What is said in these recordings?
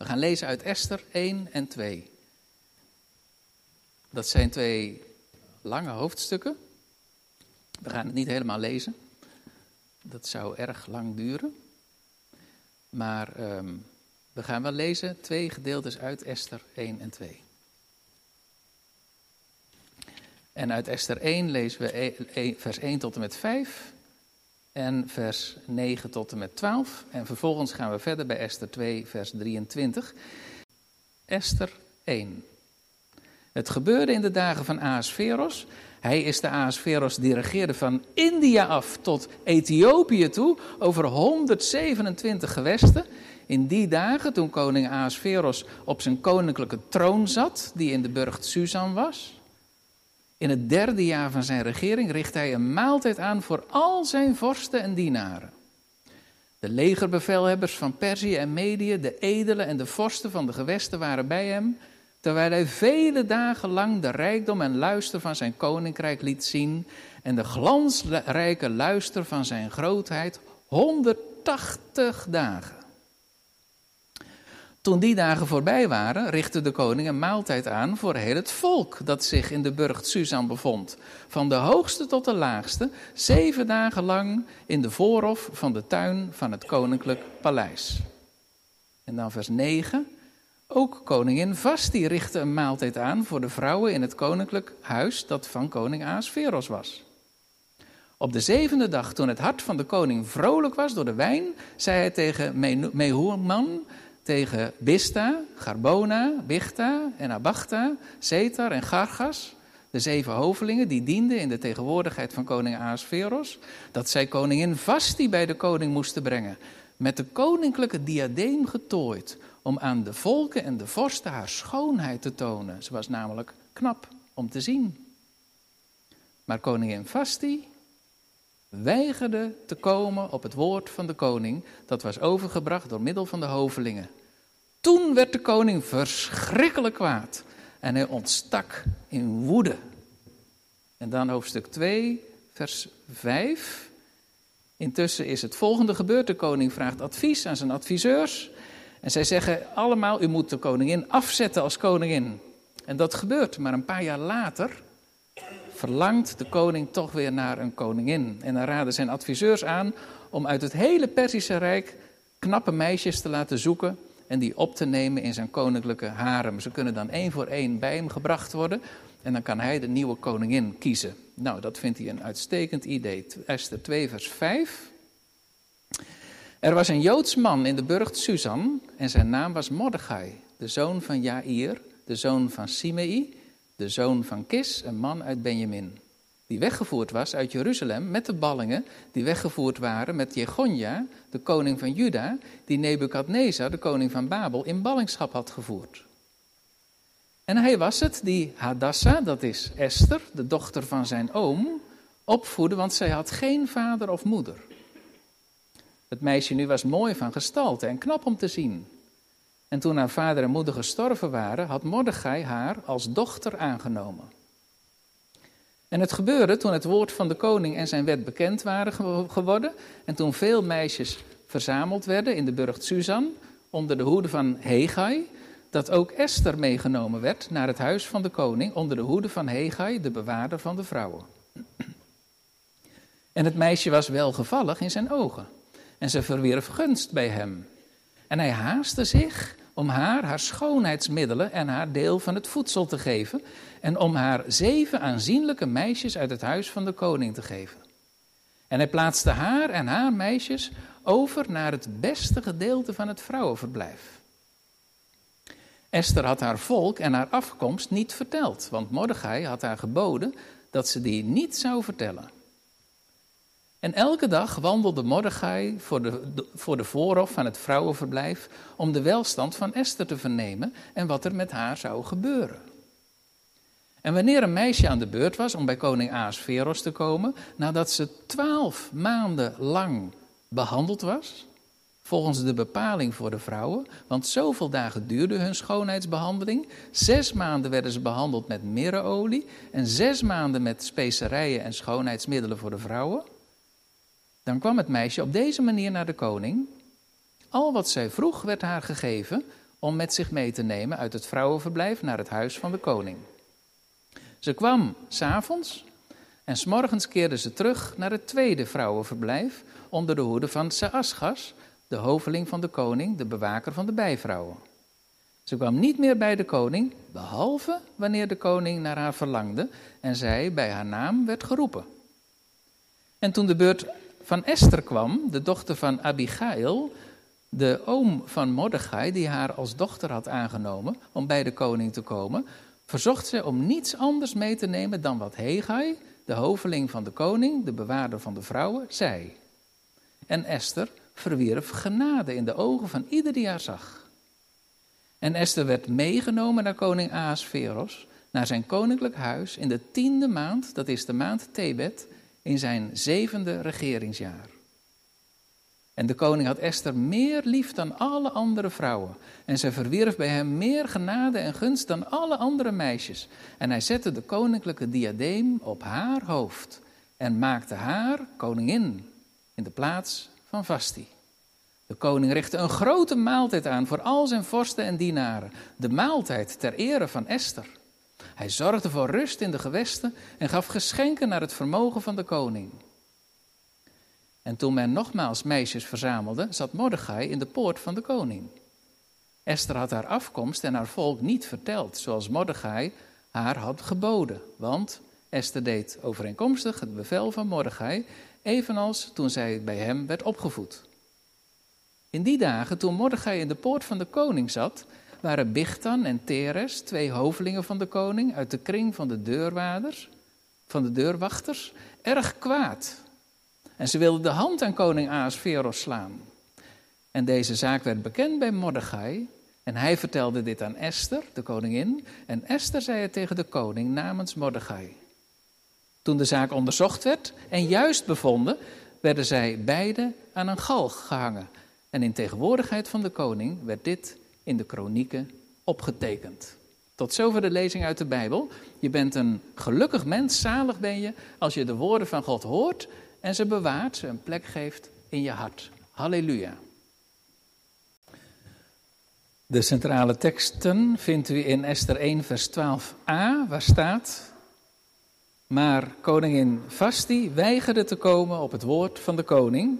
We gaan lezen uit Esther 1 en 2. Dat zijn twee lange hoofdstukken. We gaan het niet helemaal lezen. Dat zou erg lang duren. Maar ehm, we gaan wel lezen twee gedeeltes uit Esther 1 en 2. En uit Esther 1 lezen we e- e- vers 1 tot en met 5 en vers 9 tot en met 12. En vervolgens gaan we verder bij Esther 2, vers 23. Esther 1. Het gebeurde in de dagen van Ahasveros. Hij is de Ahasveros die regeerde van India af tot Ethiopië toe, over 127 gewesten. In die dagen, toen koning Ahasveros op zijn koninklijke troon zat, die in de burcht Susan was, in het derde jaar van zijn regering richt hij een maaltijd aan voor al zijn vorsten en dienaren. De legerbevelhebbers van Perzië en Medië, de edelen en de vorsten van de gewesten waren bij hem, terwijl hij vele dagen lang de rijkdom en luister van zijn koninkrijk liet zien en de glansrijke luister van zijn grootheid 180 dagen. Toen die dagen voorbij waren, richtte de koning een maaltijd aan voor heel het volk dat zich in de burcht Susan bevond. Van de hoogste tot de laagste, zeven dagen lang in de voorhof van de tuin van het koninklijk paleis. En dan vers 9. Ook koningin Vasti richtte een maaltijd aan voor de vrouwen in het koninklijk huis dat van koning Ahasveros was. Op de zevende dag, toen het hart van de koning vrolijk was door de wijn, zei hij tegen Mehuman, tegen Bista, Garbona, Bichta en Abachta, Zetar en Gargas, de zeven hovelingen die dienden in de tegenwoordigheid van koning Ahasveros, dat zij koningin Vasti bij de koning moesten brengen, met de koninklijke diadeem getooid, om aan de volken en de vorsten haar schoonheid te tonen. Ze was namelijk knap om te zien. Maar koningin Vasti weigerde te komen op het woord van de koning, dat was overgebracht door middel van de hovelingen. Toen werd de koning verschrikkelijk kwaad en hij ontstak in woede. En dan hoofdstuk 2, vers 5. Intussen is het volgende gebeurd. De koning vraagt advies aan zijn adviseurs. En zij zeggen allemaal, u moet de koningin afzetten als koningin. En dat gebeurt, maar een paar jaar later verlangt de koning toch weer naar een koningin. En dan raden zijn adviseurs aan om uit het hele Perzische Rijk knappe meisjes te laten zoeken en die op te nemen in zijn koninklijke harem. Ze kunnen dan één voor één bij hem gebracht worden en dan kan hij de nieuwe koningin kiezen. Nou, dat vindt hij een uitstekend idee. Esther 2, vers 5. Er was een Joods man in de burcht Susan en zijn naam was Mordechai, de zoon van Jair, de zoon van Simei, de zoon van Kis, een man uit Benjamin. Die weggevoerd was uit Jeruzalem met de ballingen die weggevoerd waren met Jegonja, de koning van Juda, die Nebukadnezar, de koning van Babel, in ballingschap had gevoerd. En hij was het die Hadassa, dat is Esther, de dochter van zijn oom, opvoedde, want zij had geen vader of moeder. Het meisje nu was mooi van gestalte en knap om te zien. En toen haar vader en moeder gestorven waren, had Mordechai haar als dochter aangenomen. En het gebeurde toen het woord van de koning en zijn wet bekend waren geworden. En toen veel meisjes verzameld werden in de burcht Susan onder de hoede van Hegai. Dat ook Esther meegenomen werd naar het huis van de koning onder de hoede van Hegai, de bewaarder van de vrouwen. En het meisje was welgevallig in zijn ogen. En ze verwierf gunst bij hem. En hij haastte zich om haar haar schoonheidsmiddelen en haar deel van het voedsel te geven en om haar zeven aanzienlijke meisjes uit het huis van de koning te geven. En hij plaatste haar en haar meisjes over naar het beste gedeelte van het vrouwenverblijf. Esther had haar volk en haar afkomst niet verteld, want Mordechai had haar geboden dat ze die niet zou vertellen. En elke dag wandelde Mordechai voor de, voor de voorhof van het vrouwenverblijf om de welstand van Esther te vernemen en wat er met haar zou gebeuren. En wanneer een meisje aan de beurt was om bij koning Ahasveros te komen, nadat ze twaalf maanden lang behandeld was, volgens de bepaling voor de vrouwen, want zoveel dagen duurde hun schoonheidsbehandeling, zes maanden werden ze behandeld met mirreolie en zes maanden met specerijen en schoonheidsmiddelen voor de vrouwen, dan kwam het meisje op deze manier naar de koning. Al wat zij vroeg werd haar gegeven, om met zich mee te nemen uit het vrouwenverblijf naar het huis van de koning. Ze kwam s'avonds en s'morgens keerde ze terug naar het tweede vrouwenverblijf onder de hoede van Saasgas, de hoveling van de koning, de bewaker van de bijvrouwen. Ze kwam niet meer bij de koning, behalve wanneer de koning naar haar verlangde en zij bij haar naam werd geroepen. En toen de beurt van Esther kwam, de dochter van Abigail, de oom van Mordechai, die haar als dochter had aangenomen om bij de koning te komen, verzocht ze om niets anders mee te nemen dan wat Hegai, de hoveling van de koning, de bewaarder van de vrouwen, zei. En Esther verwierf genade in de ogen van ieder die haar zag. En Esther werd meegenomen naar koning Ahasveros, naar zijn koninklijk huis, in de tiende maand, dat is de maand Tebet, in zijn zevende regeringsjaar. En de koning had Esther meer lief dan alle andere vrouwen. En zij verwierf bij hem meer genade en gunst dan alle andere meisjes. En hij zette de koninklijke diadeem op haar hoofd. En maakte haar koningin in de plaats van Vasti. De koning richtte een grote maaltijd aan voor al zijn vorsten en dienaren. De maaltijd ter ere van Esther. Hij zorgde voor rust in de gewesten en gaf geschenken naar het vermogen van de koning. En toen men nogmaals meisjes verzamelde, zat Mordechai in de poort van de koning. Esther had haar afkomst en haar volk niet verteld, zoals Mordechai haar had geboden. Want Esther deed overeenkomstig het bevel van Mordechai, evenals toen zij bij hem werd opgevoed. In die dagen, toen Mordechai in de poort van de koning zat, waren Bichtan en Teres, twee hovelingen van de koning, uit de kring van de deurwaarders, van de deurwachters, erg kwaad. En ze wilden de hand aan koning Ahasveros slaan. En deze zaak werd bekend bij Mordechai. En hij vertelde dit aan Esther, de koningin. En Esther zei het tegen de koning namens Mordechai. Toen de zaak onderzocht werd en juist bevonden, werden zij beide aan een galg gehangen. En in tegenwoordigheid van de koning werd dit in de kronieken opgetekend. Tot zover de lezing uit de Bijbel. Je bent een gelukkig mens, zalig ben je, als je de woorden van God hoort en ze bewaart, ze een plek geeft in je hart. Halleluja. De centrale teksten vindt u in Esther 1, vers 12a, waar staat. Maar koningin Vasti weigerde te komen op het woord van de koning.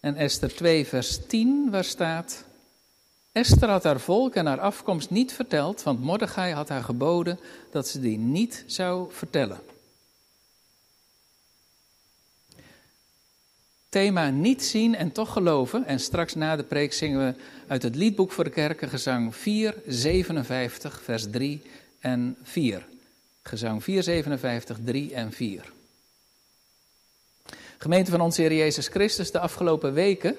En Esther 2, vers 10, waar staat. Esther had haar volk en haar afkomst niet verteld, want Mordechai had haar geboden dat ze die niet zou vertellen. Thema niet zien en toch geloven. En straks na de preek zingen we uit het liedboek voor de kerken gezang 457, vers 3 en 4. Gezang 457, 3 en 4. Gemeente van onze Heer Jezus Christus, de afgelopen weken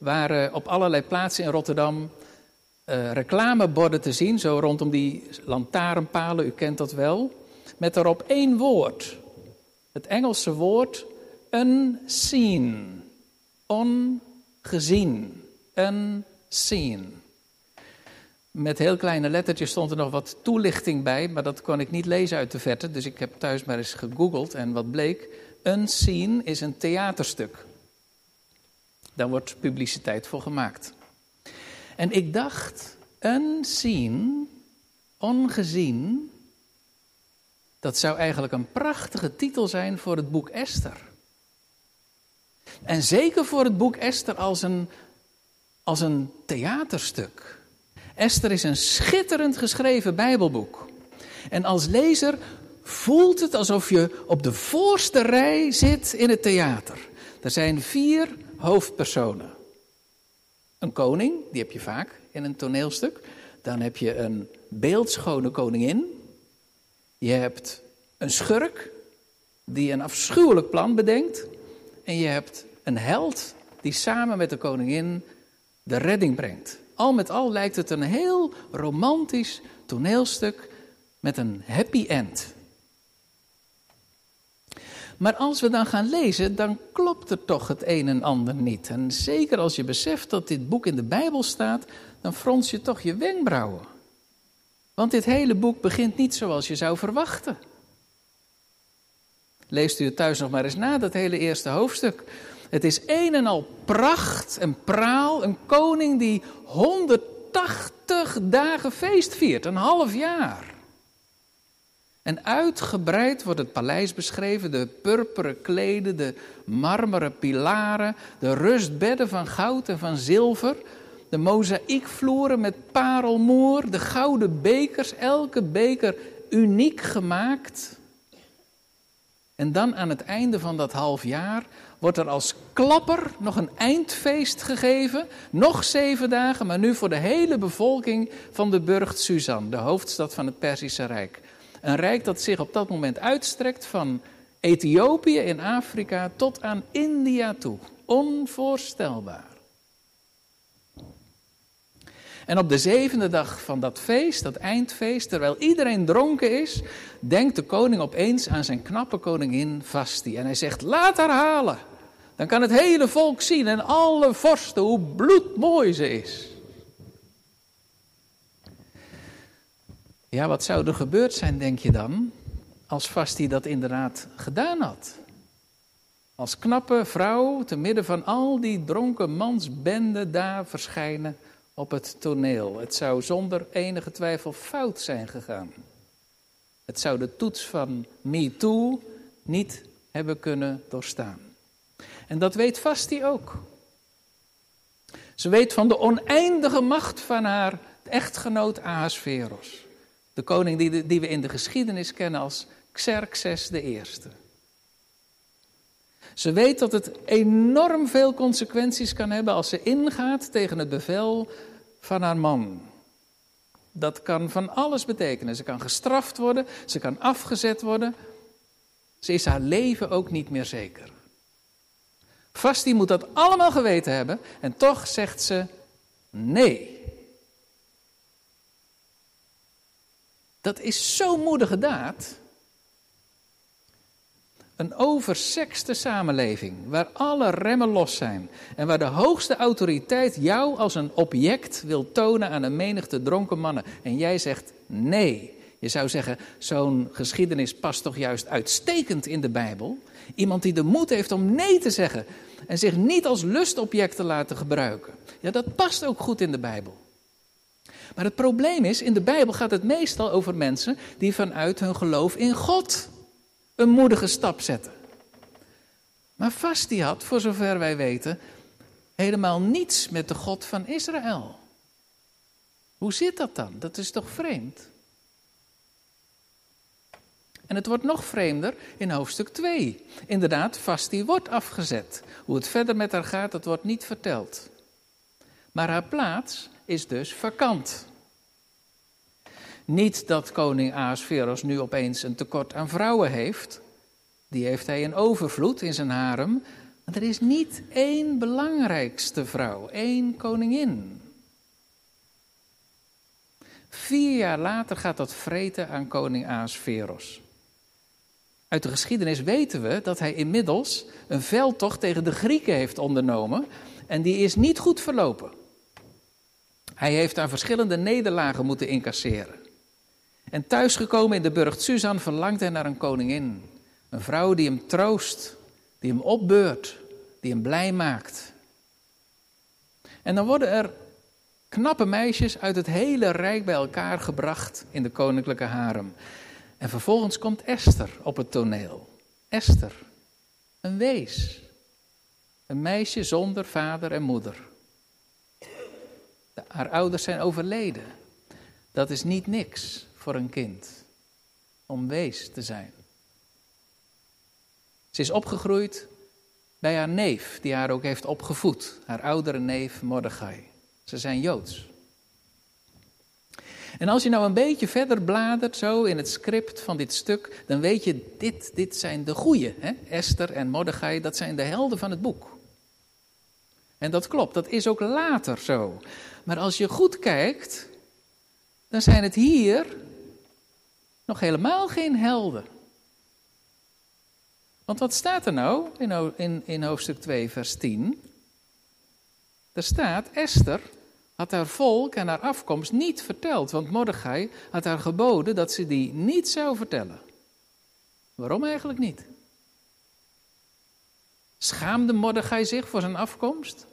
waren op allerlei plaatsen in Rotterdam uh, reclameborden te zien, zo rondom die lantaarnpalen, u kent dat wel, met daarop één woord. Het Engelse woord unseen, ongezien, unseen. Met heel kleine lettertjes stond er nog wat toelichting bij, maar dat kon ik niet lezen uit de verte, dus ik heb thuis maar eens gegoogeld en wat bleek, unseen is een theaterstuk. Daar wordt publiciteit voor gemaakt. En ik dacht, unseen, ongezien, dat zou eigenlijk een prachtige titel zijn voor het boek Esther. En zeker voor het boek Esther als een, als een theaterstuk. Esther is een schitterend geschreven Bijbelboek. En als lezer voelt het alsof je op de voorste rij zit in het theater. Er zijn vier hoofdpersonen. Een koning, die heb je vaak in een toneelstuk. Dan heb je een beeldschone koningin. Je hebt een schurk die een afschuwelijk plan bedenkt. En je hebt een held die samen met de koningin de redding brengt. Al met al lijkt het een heel romantisch toneelstuk met een happy end. Maar als we dan gaan lezen, dan klopt er toch het een en ander niet. En zeker als je beseft dat dit boek in de Bijbel staat, dan frons je toch je wenkbrauwen. Want dit hele boek begint niet zoals je zou verwachten. Leest u het thuis nog maar eens na, dat hele eerste hoofdstuk. Het is een en al pracht en praal. Een koning die 100 80 dagen feest viert, een half jaar. En uitgebreid wordt het paleis beschreven, de purperen kleden, de marmeren pilaren, de rustbedden van goud en van zilver, de mozaïekvloeren met parelmoer, de gouden bekers, elke beker uniek gemaakt. En dan aan het einde van dat half jaar wordt er als klapper nog een eindfeest gegeven. Nog zeven dagen, maar nu voor de hele bevolking van de burcht Suzan, de hoofdstad van het Perzische Rijk. Een rijk dat zich op dat moment uitstrekt van Ethiopië in Afrika tot aan India toe. Onvoorstelbaar. En op de zevende dag van dat feest, dat eindfeest, terwijl iedereen dronken is, denkt de koning opeens aan zijn knappe koningin Vasti. En hij zegt: Laat haar halen. Dan kan het hele volk zien en alle vorsten hoe bloedmooi ze is. Ja, wat zou er gebeurd zijn, denk je dan, als Vasti dat inderdaad gedaan had? Als knappe vrouw, te midden van al die dronken mansbenden daar verschijnen op het toneel. Het zou zonder enige twijfel fout zijn gegaan. Het zou de toets van MeToo niet hebben kunnen doorstaan. En dat weet Vasti ook. Ze weet van de oneindige macht van haar echtgenoot Ahasveros. De koning die, die we in de geschiedenis kennen als Xerxes I. Ze weet dat het enorm veel consequenties kan hebben als ze ingaat tegen het bevel van haar man. Dat kan van alles betekenen. Ze kan gestraft worden, ze kan afgezet worden. Ze is haar leven ook niet meer zeker. Vasti moet dat allemaal geweten hebben en toch zegt ze nee. Dat is zo'n moedige daad. Een oversexte samenleving, waar alle remmen los zijn en waar de hoogste autoriteit jou als een object wil tonen aan een menigte dronken mannen. En jij zegt nee. Je zou zeggen, zo'n geschiedenis past toch juist uitstekend in de Bijbel. Iemand die de moed heeft om nee te zeggen en zich niet als lustobject te laten gebruiken. Ja, dat past ook goed in de Bijbel. Maar het probleem is, in de Bijbel gaat het meestal over mensen die vanuit hun geloof in God een moedige stap zetten. Maar Vasti had, voor zover wij weten, helemaal niets met de God van Israël. Hoe zit dat dan? Dat is toch vreemd? En het wordt nog vreemder in hoofdstuk 2. Inderdaad, Vasti wordt afgezet. Hoe het verder met haar gaat, dat wordt niet verteld. Maar haar plaats is dus vakant. Niet dat koning Ahasveros nu opeens een tekort aan vrouwen heeft. Die heeft hij in overvloed in zijn harem. Maar er is niet één belangrijkste vrouw, één koningin. Vier jaar later gaat dat vreten aan koning Ahasveros. Uit de geschiedenis weten we dat hij inmiddels een veldtocht tegen de Grieken heeft ondernomen. En die is niet goed verlopen. Hij heeft daar verschillende nederlagen moeten incasseren. En thuisgekomen in de burcht Suzan verlangt hij naar een koningin. Een vrouw die hem troost, die hem opbeurt, die hem blij maakt. En dan worden er knappe meisjes uit het hele rijk bij elkaar gebracht in de koninklijke harem. En vervolgens komt Esther op het toneel. Esther, een wees. Een meisje zonder vader en moeder. Haar ouders zijn overleden. Dat is niet niks voor een kind om wees te zijn. Ze is opgegroeid bij haar neef, die haar ook heeft opgevoed, haar oudere neef Mordechai. Ze zijn Joods. En als je nou een beetje verder bladert, zo in het script van dit stuk, dan weet je, dit, dit zijn de goeie. Hè? Esther en Mordechai, dat zijn de helden van het boek. En dat klopt, dat is ook later zo. Maar als je goed kijkt, dan zijn het hier nog helemaal geen helden. Want wat staat er nou in, in, in hoofdstuk 2, vers 10? Er staat, Esther had haar volk en haar afkomst niet verteld, want Mordechai had haar geboden dat ze die niet zou vertellen. Waarom eigenlijk niet? Schaamde Mordechai zich voor zijn afkomst?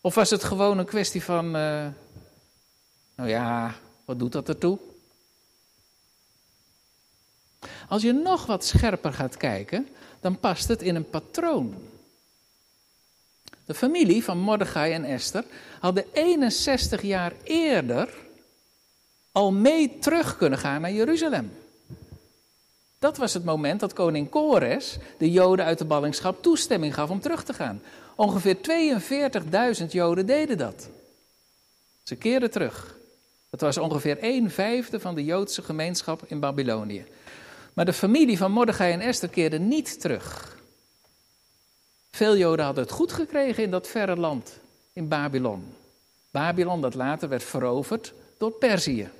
Of was het gewoon een kwestie van uh, Nou ja, wat doet dat ertoe? Als je nog wat scherper gaat kijken, dan past het in een patroon. De familie van Mordechai en Esther hadden 61 jaar eerder al mee terug kunnen gaan naar Jeruzalem. Dat was het moment dat koning Kores de Joden uit de ballingschap toestemming gaf om terug te gaan. Ongeveer 42.000 Joden deden dat. Ze keerden terug. Dat was ongeveer een vijfde van de Joodse gemeenschap in Babylonië. Maar de familie van Mordechai en Esther keerde niet terug. Veel Joden hadden het goed gekregen in dat verre land, in Babylon. Babylon dat later werd veroverd door Perzië.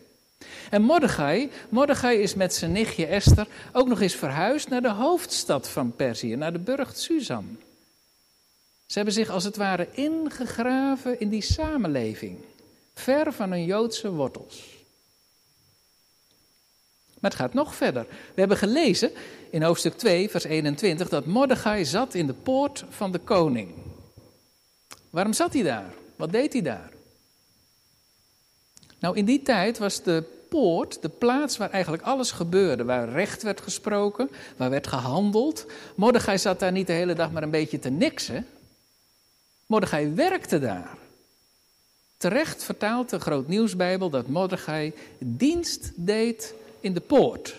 En Mordechai, Mordechai is met zijn nichtje Esther ook nog eens verhuisd naar de hoofdstad van Perzië, naar de burcht Susan. Ze hebben zich als het ware ingegraven in die samenleving, ver van hun Joodse wortels. Maar het gaat nog verder. We hebben gelezen in hoofdstuk 2, vers 21, dat Mordechai zat in de poort van de koning. Waarom zat hij daar? Wat deed hij daar? Nou, in die tijd was de poort de plaats waar eigenlijk alles gebeurde. Waar recht werd gesproken, waar werd gehandeld. Mordechai zat daar niet de hele dag maar een beetje te niksen. Mordechai werkte daar. Terecht vertaalt de Groot Nieuwsbijbel dat Mordechai dienst deed in de poort.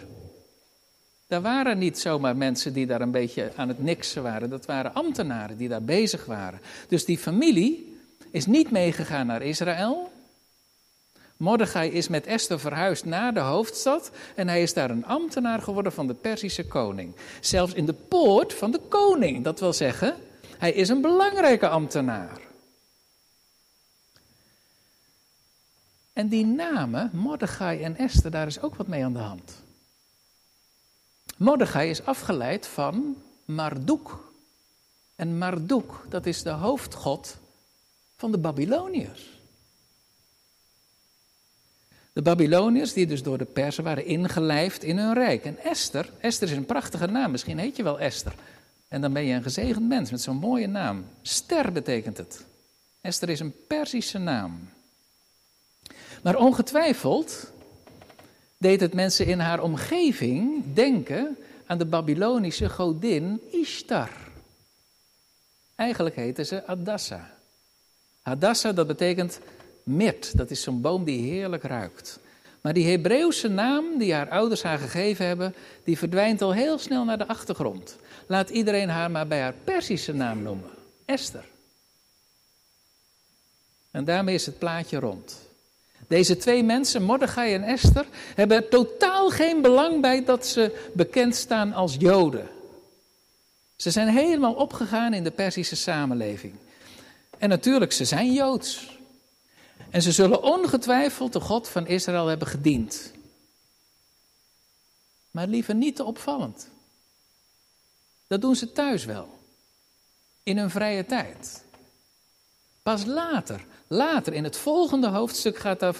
Daar waren niet zomaar mensen die daar een beetje aan het niksen waren. Dat waren ambtenaren die daar bezig waren. Dus die familie is niet meegegaan naar Israël. Mordechai is met Esther verhuisd naar de hoofdstad en hij is daar een ambtenaar geworden van de Perzische koning. Zelfs in de poort van de koning, dat wil zeggen, hij is een belangrijke ambtenaar. En die namen, Mordechai en Esther, daar is ook wat mee aan de hand. Mordechai is afgeleid van Marduk. En Marduk, dat is de hoofdgod van de Babyloniërs. De Babyloniërs, die dus door de Persen waren ingelijfd in hun rijk. En Esther, Esther is een prachtige naam, misschien heet je wel Esther. En dan ben je een gezegend mens met zo'n mooie naam. Ster betekent het. Esther is een Persische naam. Maar ongetwijfeld deed het mensen in haar omgeving denken aan de Babylonische godin Ishtar. Eigenlijk heette ze Adassa. Adassa, dat betekent Mirt, dat is zo'n boom die heerlijk ruikt. Maar die Hebreeuwse naam die haar ouders haar gegeven hebben, die verdwijnt al heel snel naar de achtergrond. Laat iedereen haar maar bij haar Persische naam noemen: Esther. En daarmee is het plaatje rond. Deze twee mensen, Mordechai en Esther, hebben er totaal geen belang bij dat ze bekend staan als Joden. Ze zijn helemaal opgegaan in de Persische samenleving. En natuurlijk, ze zijn Joods. En ze zullen ongetwijfeld de God van Israël hebben gediend. Maar liever niet te opvallend. Dat doen ze thuis wel. In hun vrije tijd. Pas later, later in het volgende hoofdstuk gaat daar,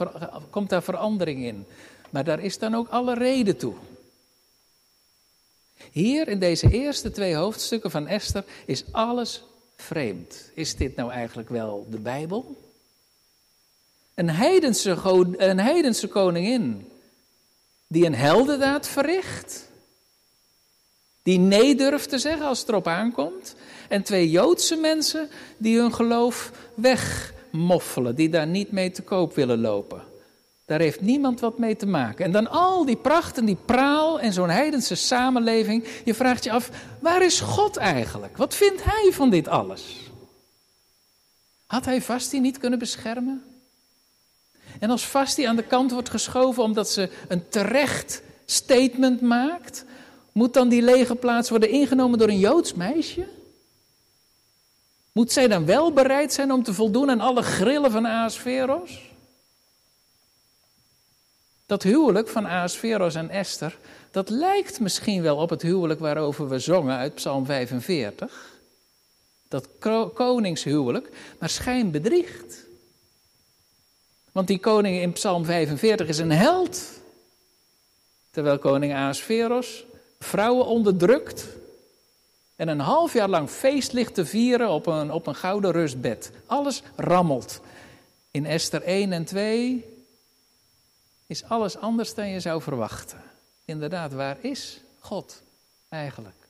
komt daar verandering in. Maar daar is dan ook alle reden toe. Hier in deze eerste twee hoofdstukken van Esther is alles vreemd. Is dit nou eigenlijk wel de Bijbel? Een heidense, een heidense koningin die een heldendaad verricht. Die nee durft te zeggen als het erop aankomt. En twee Joodse mensen die hun geloof wegmoffelen, die daar niet mee te koop willen lopen. Daar heeft niemand wat mee te maken. En dan al die pracht en die praal en zo'n heidense samenleving. Je vraagt je af, waar is God eigenlijk? Wat vindt hij van dit alles? Had hij vast die niet kunnen beschermen? En als Vasti aan de kant wordt geschoven omdat ze een terecht statement maakt, moet dan die lege plaats worden ingenomen door een Joods meisje? Moet zij dan wel bereid zijn om te voldoen aan alle grillen van Aasveros? Dat huwelijk van Aasveros en Esther, dat lijkt misschien wel op het huwelijk waarover we zongen uit Psalm 45. Dat koningshuwelijk, maar schijn bedriegt. Want die koning in Psalm 45 is een held. Terwijl koning Ahasveros vrouwen onderdrukt en een half jaar lang feest ligt te vieren op een, op een gouden rustbed. Alles rammelt. In Esther 1 en 2 is alles anders dan je zou verwachten. Inderdaad, waar is God eigenlijk?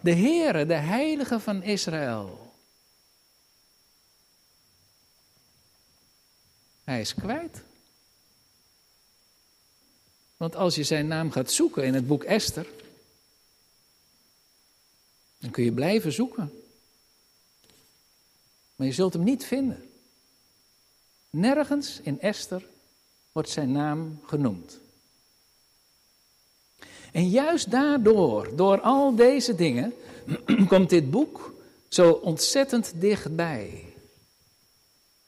De Heere, de Heilige van Israël. Hij is kwijt. Want als je zijn naam gaat zoeken in het boek Esther, dan kun je blijven zoeken. Maar je zult hem niet vinden. Nergens in Esther wordt zijn naam genoemd. En juist daardoor, door al deze dingen, komt dit boek zo ontzettend dichtbij.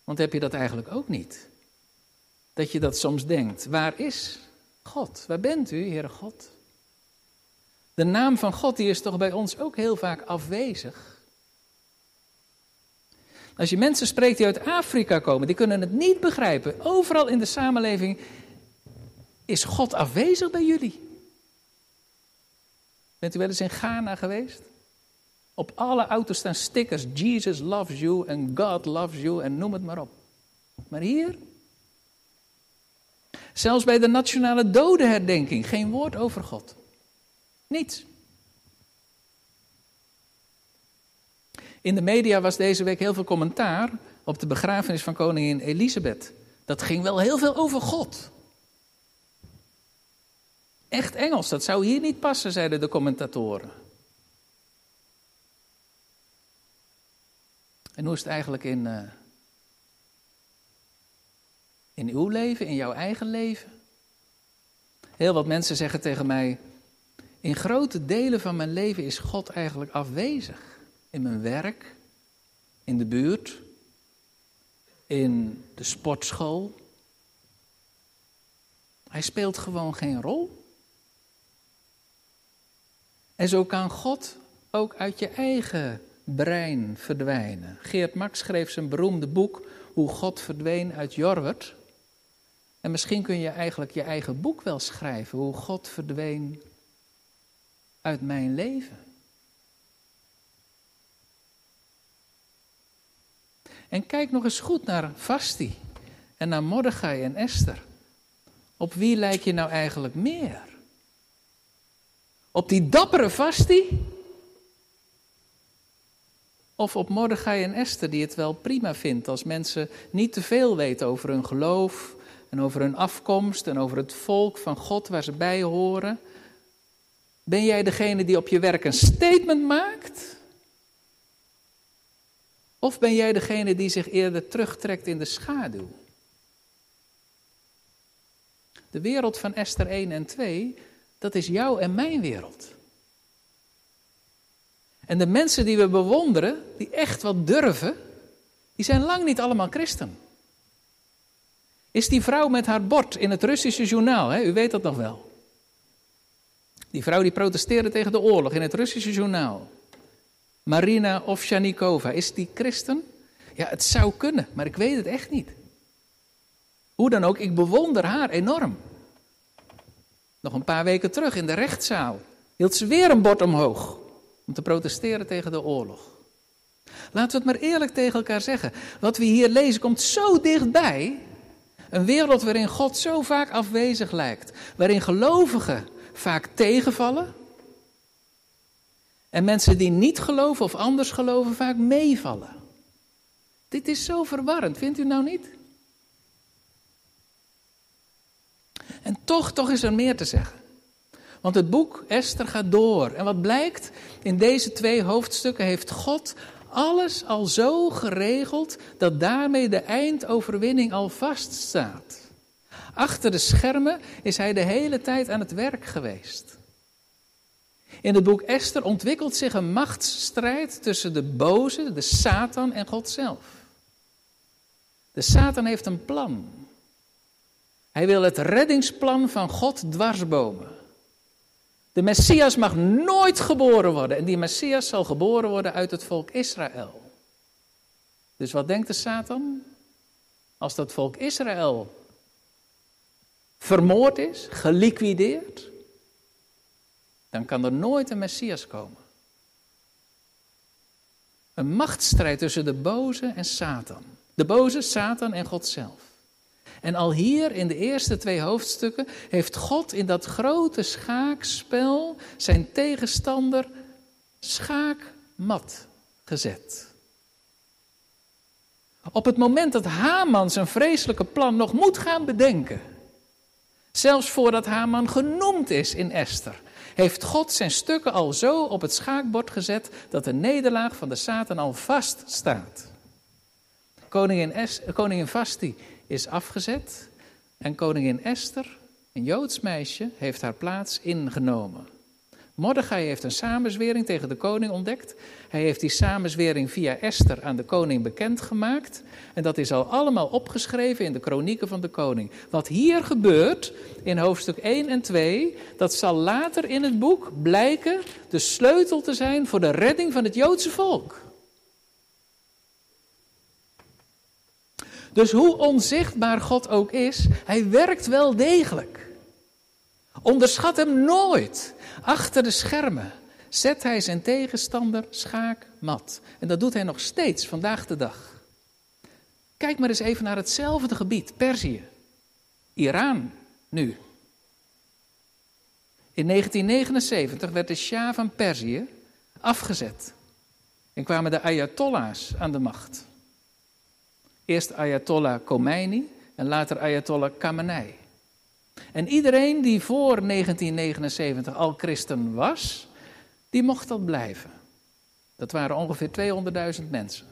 Want heb je dat eigenlijk ook niet? Dat je dat soms denkt, waar is God? Waar bent u, Heere God? De naam van God die is toch bij ons ook heel vaak afwezig. Als je mensen spreekt die uit Afrika komen, die kunnen het niet begrijpen. Overal in de samenleving is God afwezig bij jullie. Bent u wel eens in Ghana geweest? Op alle auto's staan stickers: Jesus loves you en God loves you en noem het maar op. Maar hier, zelfs bij de nationale dodenherdenking, geen woord over God. Niets. In de media was deze week heel veel commentaar op de begrafenis van koningin Elisabeth. Dat ging wel heel veel over God. Echt Engels, dat zou hier niet passen, zeiden de commentatoren. En hoe is het eigenlijk in, uh, in uw leven, in jouw eigen leven? Heel wat mensen zeggen tegen mij: In grote delen van mijn leven is God eigenlijk afwezig in mijn werk, in de buurt, in de sportschool. Hij speelt gewoon geen rol. En zo kan God ook uit je eigen brein verdwijnen. Geert Max schreef zijn beroemde boek Hoe God verdween uit Jorwert. En misschien kun je eigenlijk je eigen boek wel schrijven, hoe God verdween uit mijn leven. En kijk nog eens goed naar Vasti en naar Mordechai en Esther. Op wie lijk je nou eigenlijk meer? Op die dappere Vasti? Of op Mordechai en Esther, die het wel prima vindt als mensen niet te veel weten over hun geloof en over hun afkomst en over het volk van God waar ze bij horen? Ben jij degene die op je werk een statement maakt? Of ben jij degene die zich eerder terugtrekt in de schaduw? De wereld van Esther 1 en 2, dat is jouw en mijn wereld. En de mensen die we bewonderen, die echt wat durven, die zijn lang niet allemaal christen. Is die vrouw met haar bord in het Russische journaal, hè? u weet dat nog wel. Die vrouw die protesteerde tegen de oorlog in het Russische journaal. Marina Ovsjanikova, is die christen? Ja, het zou kunnen, maar ik weet het echt niet. Hoe dan ook, ik bewonder haar enorm. Nog een paar weken terug in de rechtszaal hield ze weer een bord omhoog om te protesteren tegen de oorlog. Laten we het maar eerlijk tegen elkaar zeggen. Wat we hier lezen komt zo dichtbij. Een wereld waarin God zo vaak afwezig lijkt. Waarin gelovigen vaak tegenvallen. En mensen die niet geloven of anders geloven vaak meevallen. Dit is zo verwarrend, vindt u nou niet? En toch, toch is er meer te zeggen. Want het boek Esther gaat door. En wat blijkt? In deze twee hoofdstukken heeft God alles al zo geregeld dat daarmee de eindoverwinning al vaststaat. Achter de schermen is hij de hele tijd aan het werk geweest. In het boek Esther ontwikkelt zich een machtsstrijd tussen de boze, de Satan en God zelf. De Satan heeft een plan. Hij wil het reddingsplan van God dwarsbomen. De Messias mag nooit geboren worden en die Messias zal geboren worden uit het volk Israël. Dus wat denkt de Satan? Als dat volk Israël vermoord is, geliquideerd, dan kan er nooit een Messias komen. Een machtsstrijd tussen de boze en Satan. De boze, Satan en God zelf. En al hier in de eerste twee hoofdstukken heeft God in dat grote schaakspel zijn tegenstander schaakmat gezet. Op het moment dat Haman zijn vreselijke plan nog moet gaan bedenken, zelfs voordat Haman genoemd is in Esther, heeft God zijn stukken al zo op het schaakbord gezet dat de nederlaag van de Satan al vast staat. Koningin, es, koningin Vasti is afgezet en koningin Esther, een Joods meisje, heeft haar plaats ingenomen. Mordechai heeft een samenzwering tegen de koning ontdekt. Hij heeft die samenzwering via Esther aan de koning bekendgemaakt. En dat is al allemaal opgeschreven in de kronieken van de koning. Wat hier gebeurt in hoofdstuk 1 en 2, dat zal later in het boek blijken de sleutel te zijn voor de redding van het Joodse volk. Dus hoe onzichtbaar God ook is, hij werkt wel degelijk. Onderschat hem nooit. Achter de schermen zet hij zijn tegenstander schaakmat. En dat doet hij nog steeds vandaag de dag. Kijk maar eens even naar hetzelfde gebied, Perzië. Iran nu. In 1979 werd de Shah van Perzië afgezet. En kwamen de Ayatollahs aan de macht. Eerst Ayatollah Khomeini en later Ayatollah Khamenei. En iedereen die voor 1979 al christen was, die mocht dat blijven. Dat waren ongeveer 200.000 mensen.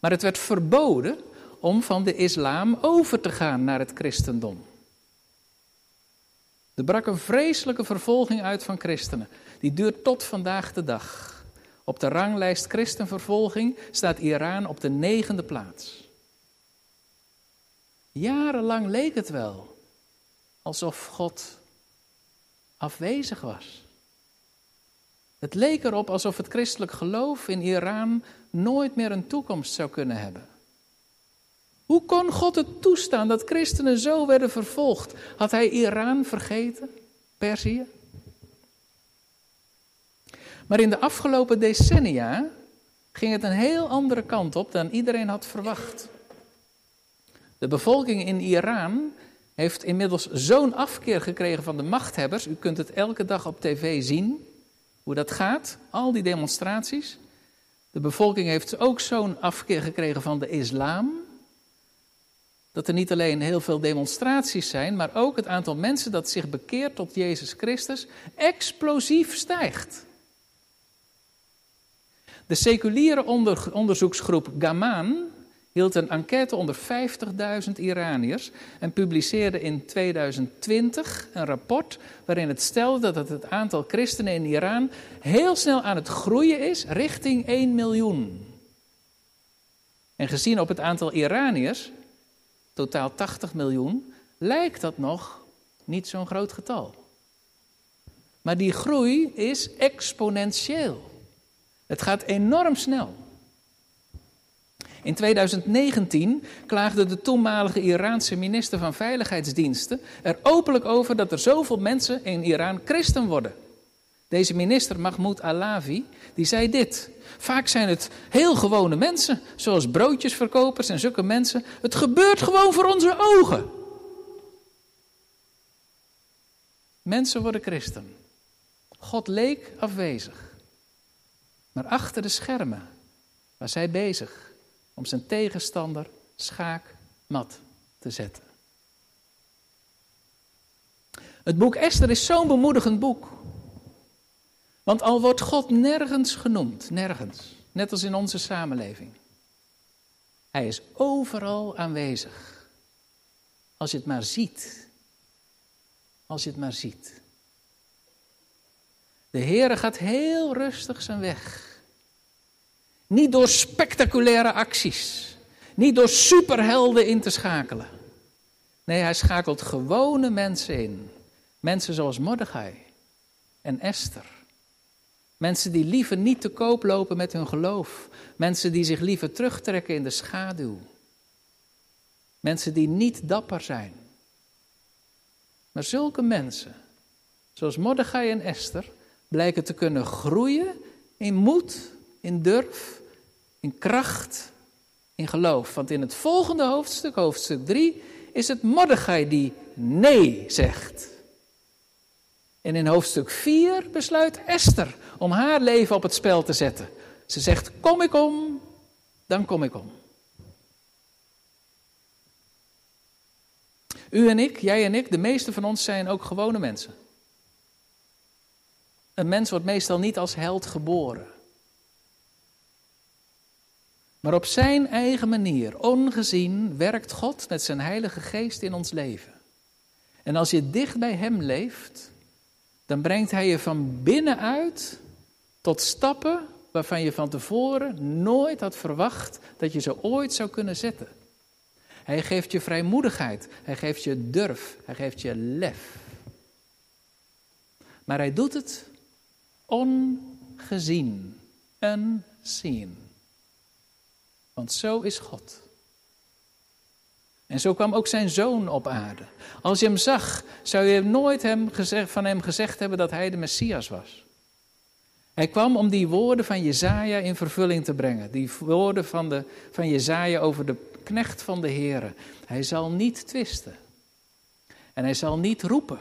Maar het werd verboden om van de islam over te gaan naar het christendom. Er brak een vreselijke vervolging uit van christenen. Die duurt tot vandaag de dag. Op de ranglijst christenvervolging staat Iran op de negende plaats. Jarenlang leek het wel alsof God afwezig was. Het leek erop alsof het christelijk geloof in Iran nooit meer een toekomst zou kunnen hebben. Hoe kon God het toestaan dat christenen zo werden vervolgd? Had hij Iran vergeten? Perzië? Maar in de afgelopen decennia ging het een heel andere kant op dan iedereen had verwacht. De bevolking in Iran heeft inmiddels zo'n afkeer gekregen van de machthebbers. U kunt het elke dag op tv zien, hoe dat gaat, al die demonstraties. De bevolking heeft ook zo'n afkeer gekregen van de islam. Dat er niet alleen heel veel demonstraties zijn, maar ook het aantal mensen dat zich bekeert tot Jezus Christus explosief stijgt. De seculiere onderzoeksgroep Gamaan hield een enquête onder 50.000 Iraniërs en publiceerde in 2020 een rapport waarin het stelde dat het aantal christenen in Iran heel snel aan het groeien is richting 1 miljoen. En gezien op het aantal Iraniërs, totaal 80 miljoen, lijkt dat nog niet zo'n groot getal. Maar die groei is exponentieel. Het gaat enorm snel. In 2019 klaagde de toenmalige Iraanse minister van Veiligheidsdiensten er openlijk over dat er zoveel mensen in Iran christen worden. Deze minister, Mahmoud Alavi, die zei dit. Vaak zijn het heel gewone mensen, zoals broodjesverkopers en zulke mensen. Het gebeurt gewoon voor onze ogen. Mensen worden christen. God leek afwezig. Maar achter de schermen was hij bezig om zijn tegenstander schaakmat te zetten. Het boek Esther is zo'n bemoedigend boek. Want al wordt God nergens genoemd, nergens, net als in onze samenleving. Hij is overal aanwezig. Als je het maar ziet. Als je het maar ziet. De Heere gaat heel rustig zijn weg. Niet door spectaculaire acties. Niet door superhelden in te schakelen. Nee, hij schakelt gewone mensen in. Mensen zoals Mordechai en Esther. Mensen die liever niet te koop lopen met hun geloof. Mensen die zich liever terugtrekken in de schaduw. Mensen die niet dapper zijn. Maar zulke mensen, zoals Mordechai en Esther, blijken te kunnen groeien in moed, in durf, in kracht in geloof. Want in het volgende hoofdstuk, hoofdstuk 3, is het Mordechai die nee zegt. En in hoofdstuk 4 besluit Esther om haar leven op het spel te zetten. Ze zegt: Kom ik om, dan kom ik om. U en ik, jij en ik, de meeste van ons zijn ook gewone mensen. Een mens wordt meestal niet als held geboren. Maar op zijn eigen manier, ongezien, werkt God met zijn Heilige Geest in ons leven. En als je dicht bij Hem leeft, dan brengt Hij je van binnenuit tot stappen waarvan je van tevoren nooit had verwacht dat je ze ooit zou kunnen zetten. Hij geeft je vrijmoedigheid, hij geeft je durf, hij geeft je lef. Maar hij doet het ongezien, unseen. Want zo is God. En zo kwam ook zijn zoon op aarde. Als je hem zag, zou je nooit hem gezegd, van hem gezegd hebben dat hij de Messias was. Hij kwam om die woorden van Jezaja in vervulling te brengen. Die woorden van, de, van Jezaja over de knecht van de Heer. Hij zal niet twisten. En hij zal niet roepen.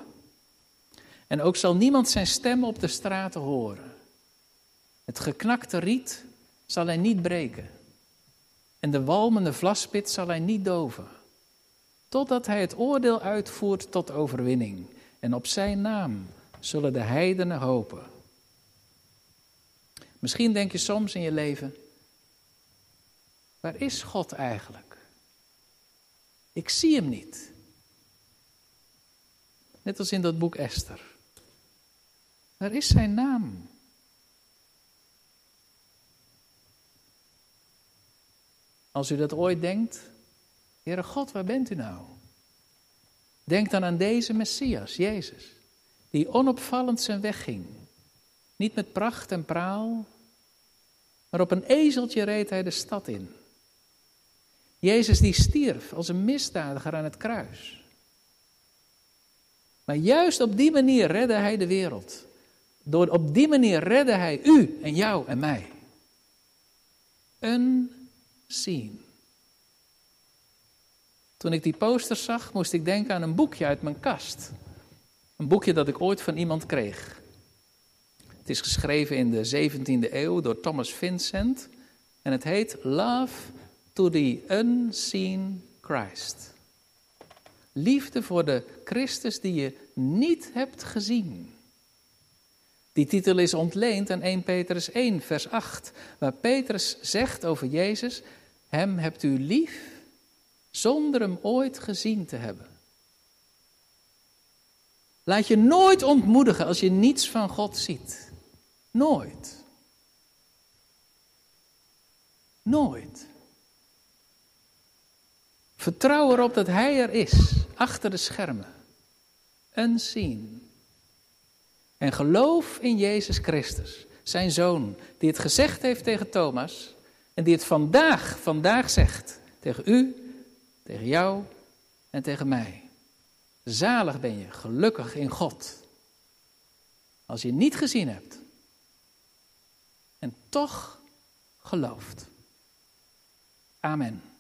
En ook zal niemand zijn stem op de straten horen. Het geknakte riet zal hij niet breken. En de walmende vlaspit zal hij niet doven. Totdat hij het oordeel uitvoert tot overwinning. En op zijn naam zullen de heidenen hopen. Misschien denk je soms in je leven: waar is God eigenlijk? Ik zie hem niet. Net als in dat boek Esther. Waar is zijn naam? Als u dat ooit denkt, Heere God, waar bent u nou? Denk dan aan deze Messias, Jezus, die onopvallend zijn weg ging. Niet met pracht en praal, maar op een ezeltje reed hij de stad in. Jezus die stierf als een misdadiger aan het kruis. Maar juist op die manier redde hij de wereld. Door op die manier redde hij u en jou en mij. Unseen. Toen ik die poster zag, moest ik denken aan een boekje uit mijn kast. Een boekje dat ik ooit van iemand kreeg. Het is geschreven in de 17e eeuw door Thomas Vincent. En het heet Love to the Unseen Christ. Liefde voor de Christus die je niet hebt gezien. Die titel is ontleend aan 1 Petrus 1, vers 8, waar Petrus zegt over Jezus: Hem hebt u lief zonder hem ooit gezien te hebben. Laat je nooit ontmoedigen als je niets van God ziet. Nooit. Nooit. Vertrouw erop dat Hij er is, achter de schermen. Unseen. En geloof in Jezus Christus, zijn zoon, die het gezegd heeft tegen Thomas en die het vandaag, vandaag zegt tegen u, tegen jou en tegen mij. Zalig ben je, gelukkig in God. Als je niet gezien hebt en toch gelooft. Amen.